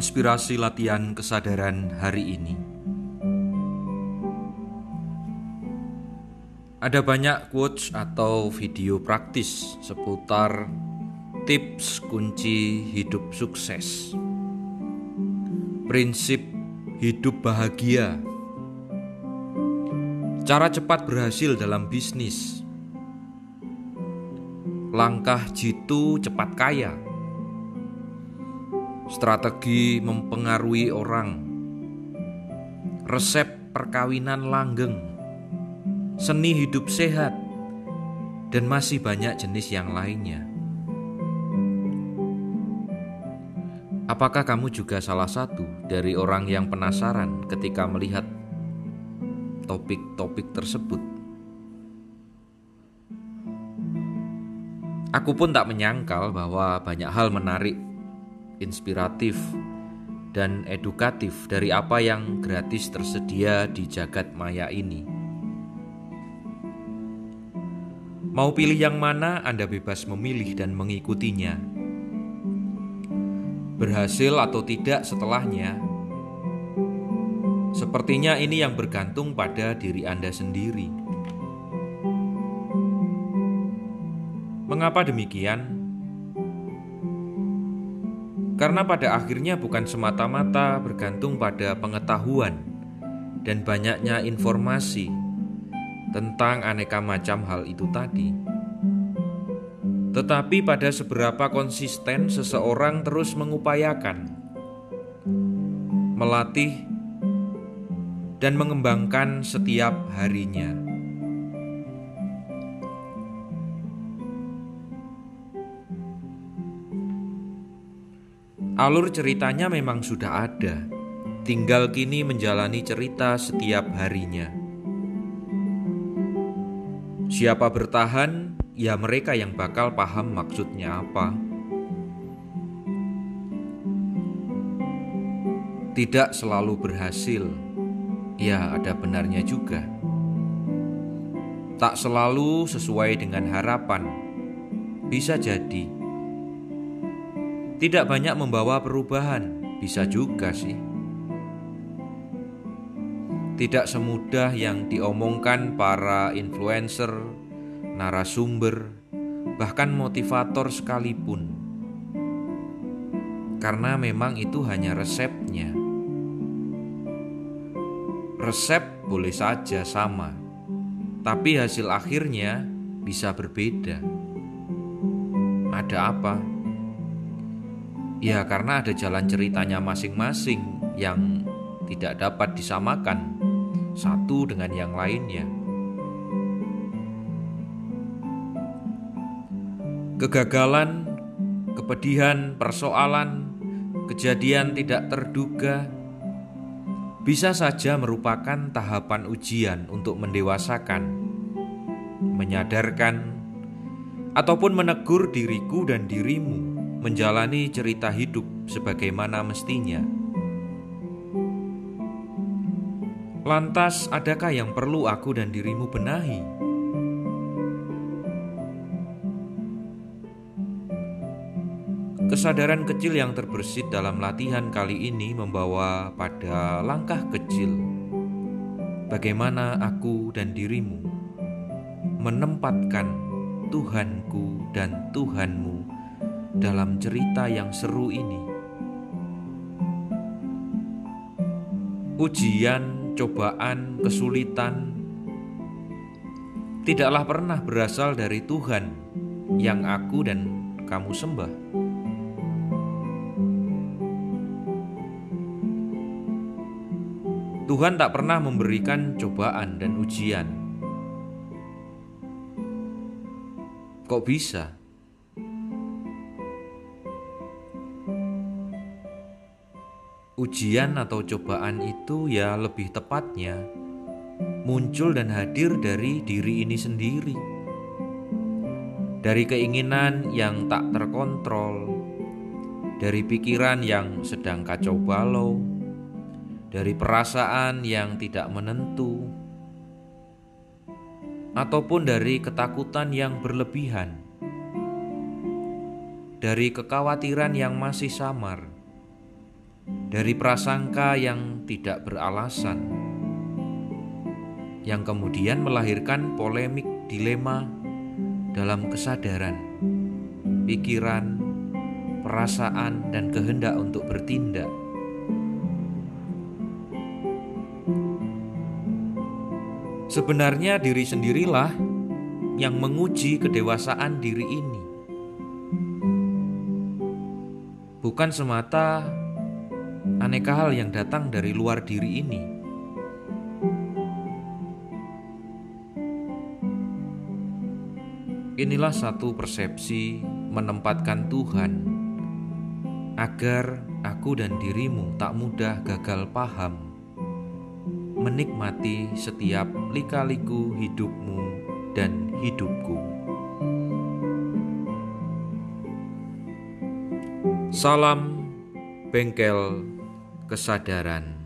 Inspirasi latihan kesadaran hari ini. Ada banyak quotes atau video praktis seputar tips kunci hidup sukses. Prinsip hidup bahagia. Cara cepat berhasil dalam bisnis. Langkah jitu cepat kaya strategi mempengaruhi orang, resep perkawinan langgeng, seni hidup sehat, dan masih banyak jenis yang lainnya. Apakah kamu juga salah satu dari orang yang penasaran ketika melihat topik-topik tersebut? Aku pun tak menyangkal bahwa banyak hal menarik inspiratif, dan edukatif dari apa yang gratis tersedia di jagat maya ini. Mau pilih yang mana, Anda bebas memilih dan mengikutinya. Berhasil atau tidak setelahnya, sepertinya ini yang bergantung pada diri Anda sendiri. Mengapa demikian? Karena pada akhirnya bukan semata-mata bergantung pada pengetahuan dan banyaknya informasi tentang aneka macam hal itu tadi. Tetapi pada seberapa konsisten seseorang terus mengupayakan melatih dan mengembangkan setiap harinya. Alur ceritanya memang sudah ada, tinggal kini menjalani cerita setiap harinya. Siapa bertahan, ya mereka yang bakal paham maksudnya apa. Tidak selalu berhasil, ya ada benarnya juga. Tak selalu sesuai dengan harapan, bisa jadi tidak banyak membawa perubahan, bisa juga sih. Tidak semudah yang diomongkan para influencer, narasumber, bahkan motivator sekalipun. Karena memang itu hanya resepnya. Resep boleh saja sama, tapi hasil akhirnya bisa berbeda. Ada apa? Ya karena ada jalan ceritanya masing-masing yang tidak dapat disamakan satu dengan yang lainnya. Kegagalan, kepedihan, persoalan, kejadian tidak terduga bisa saja merupakan tahapan ujian untuk mendewasakan, menyadarkan, ataupun menegur diriku dan dirimu menjalani cerita hidup sebagaimana mestinya. Lantas, adakah yang perlu aku dan dirimu benahi? Kesadaran kecil yang terbersit dalam latihan kali ini membawa pada langkah kecil. Bagaimana aku dan dirimu menempatkan Tuhanku dan Tuhanmu dalam cerita yang seru ini. Ujian, cobaan, kesulitan tidaklah pernah berasal dari Tuhan yang aku dan kamu sembah. Tuhan tak pernah memberikan cobaan dan ujian. Kok bisa? Ujian atau cobaan itu ya lebih tepatnya muncul dan hadir dari diri ini sendiri. Dari keinginan yang tak terkontrol, dari pikiran yang sedang kacau balau, dari perasaan yang tidak menentu, ataupun dari ketakutan yang berlebihan, dari kekhawatiran yang masih samar dari prasangka yang tidak beralasan, yang kemudian melahirkan polemik dilema dalam kesadaran, pikiran, perasaan, dan kehendak untuk bertindak. Sebenarnya diri sendirilah yang menguji kedewasaan diri ini. Bukan semata aneka hal yang datang dari luar diri ini. Inilah satu persepsi menempatkan Tuhan agar aku dan dirimu tak mudah gagal paham, menikmati setiap lika-liku hidupmu dan hidupku. Salam bengkel kesadaran.